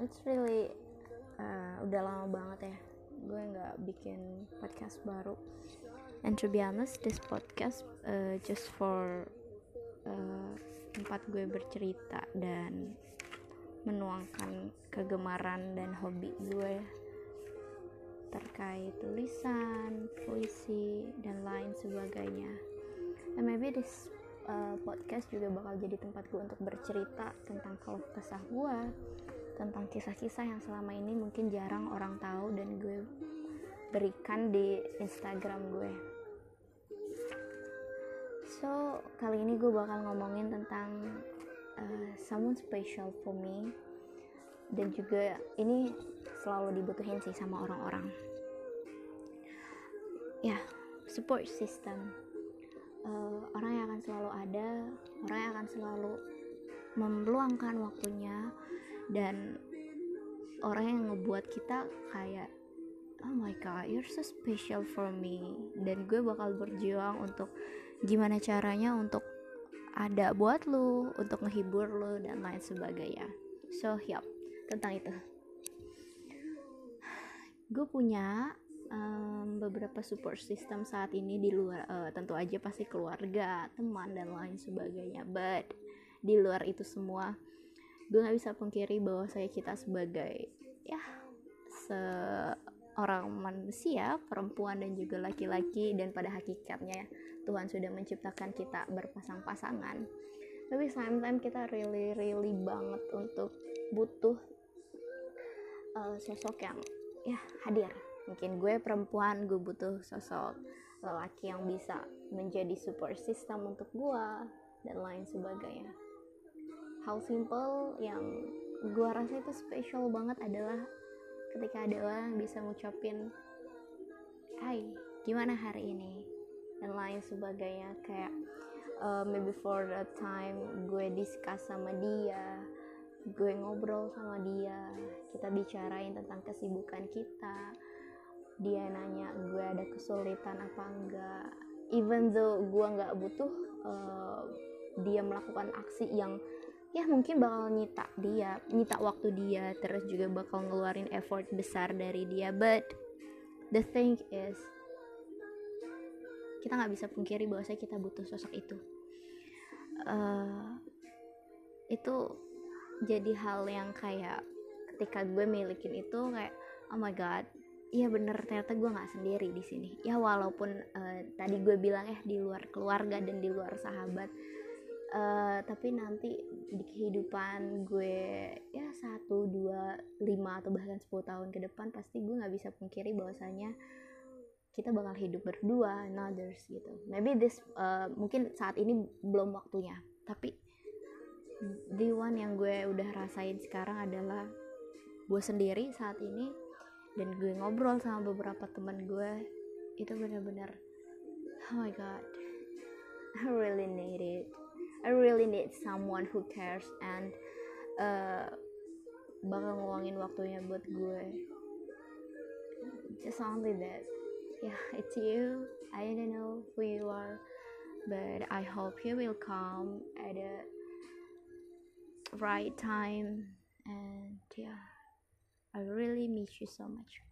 it's really uh, udah lama banget ya gue nggak bikin podcast baru and to be honest this podcast uh, just for uh, tempat gue bercerita dan menuangkan kegemaran dan hobi gue terkait tulisan, puisi, dan lain sebagainya. And maybe this uh, podcast juga bakal jadi tempat gue untuk bercerita tentang keluh kesah gue, tentang kisah-kisah yang selama ini mungkin jarang orang tahu dan gue berikan di Instagram gue. So kali ini gue bakal ngomongin tentang uh, someone special for me dan juga ini selalu dibutuhin sih sama orang-orang ya support system uh, orang yang akan selalu ada orang yang akan selalu meluangkan waktunya dan orang yang ngebuat kita kayak oh my god you're so special for me. Dan gue bakal berjuang untuk gimana caranya untuk ada buat lu untuk ngehibur lu dan lain sebagainya. So yep tentang itu. Gue punya um, beberapa support system saat ini di luar uh, tentu aja pasti keluarga teman dan lain sebagainya. But di luar itu semua gue nggak bisa pungkiri bahwa saya kita sebagai ya seorang manusia perempuan dan juga laki-laki dan pada hakikatnya Tuhan sudah menciptakan kita berpasang-pasangan. Tapi sometimes kita really really banget untuk butuh uh, sosok yang ya hadir mungkin gue perempuan gue butuh sosok lelaki yang bisa menjadi support system untuk gue dan lain sebagainya. Hal simple yang gue rasa itu special banget adalah ketika ada orang bisa ngucapin hai gimana hari ini? dan lain sebagainya. Kayak uh, maybe for the time gue discuss sama dia gue ngobrol sama dia kita bicarain tentang kesibukan kita dia nanya gue ada kesulitan apa enggak? Even though gue nggak butuh uh, dia melakukan aksi yang ya mungkin bakal nyita dia nyita waktu dia terus juga bakal ngeluarin effort besar dari dia. But the thing is kita nggak bisa pungkiri bahwa kita butuh sosok itu. Uh, itu jadi hal yang kayak ketika gue milikin itu kayak oh my god iya bener. Ternyata gue nggak sendiri di sini. Ya walaupun uh, tadi gue bilang ya di luar keluarga dan di luar sahabat uh, tapi nanti di kehidupan gue ya satu dua lima atau bahkan 10 tahun ke depan pasti gue nggak bisa pungkiri bahwasanya kita bakal hidup berdua others gitu. Maybe this uh, mungkin saat ini belum waktunya. Tapi the one yang gue udah rasain sekarang adalah gue sendiri saat ini dan gue ngobrol sama beberapa teman gue itu bener-bener oh my god I really need it. I really need someone who cares and uh, bakal ngeluangin waktunya buat gue. Just only that. Yeah it's you. I don't know who you are but I hope you will come at a right time and yeah i really miss you so much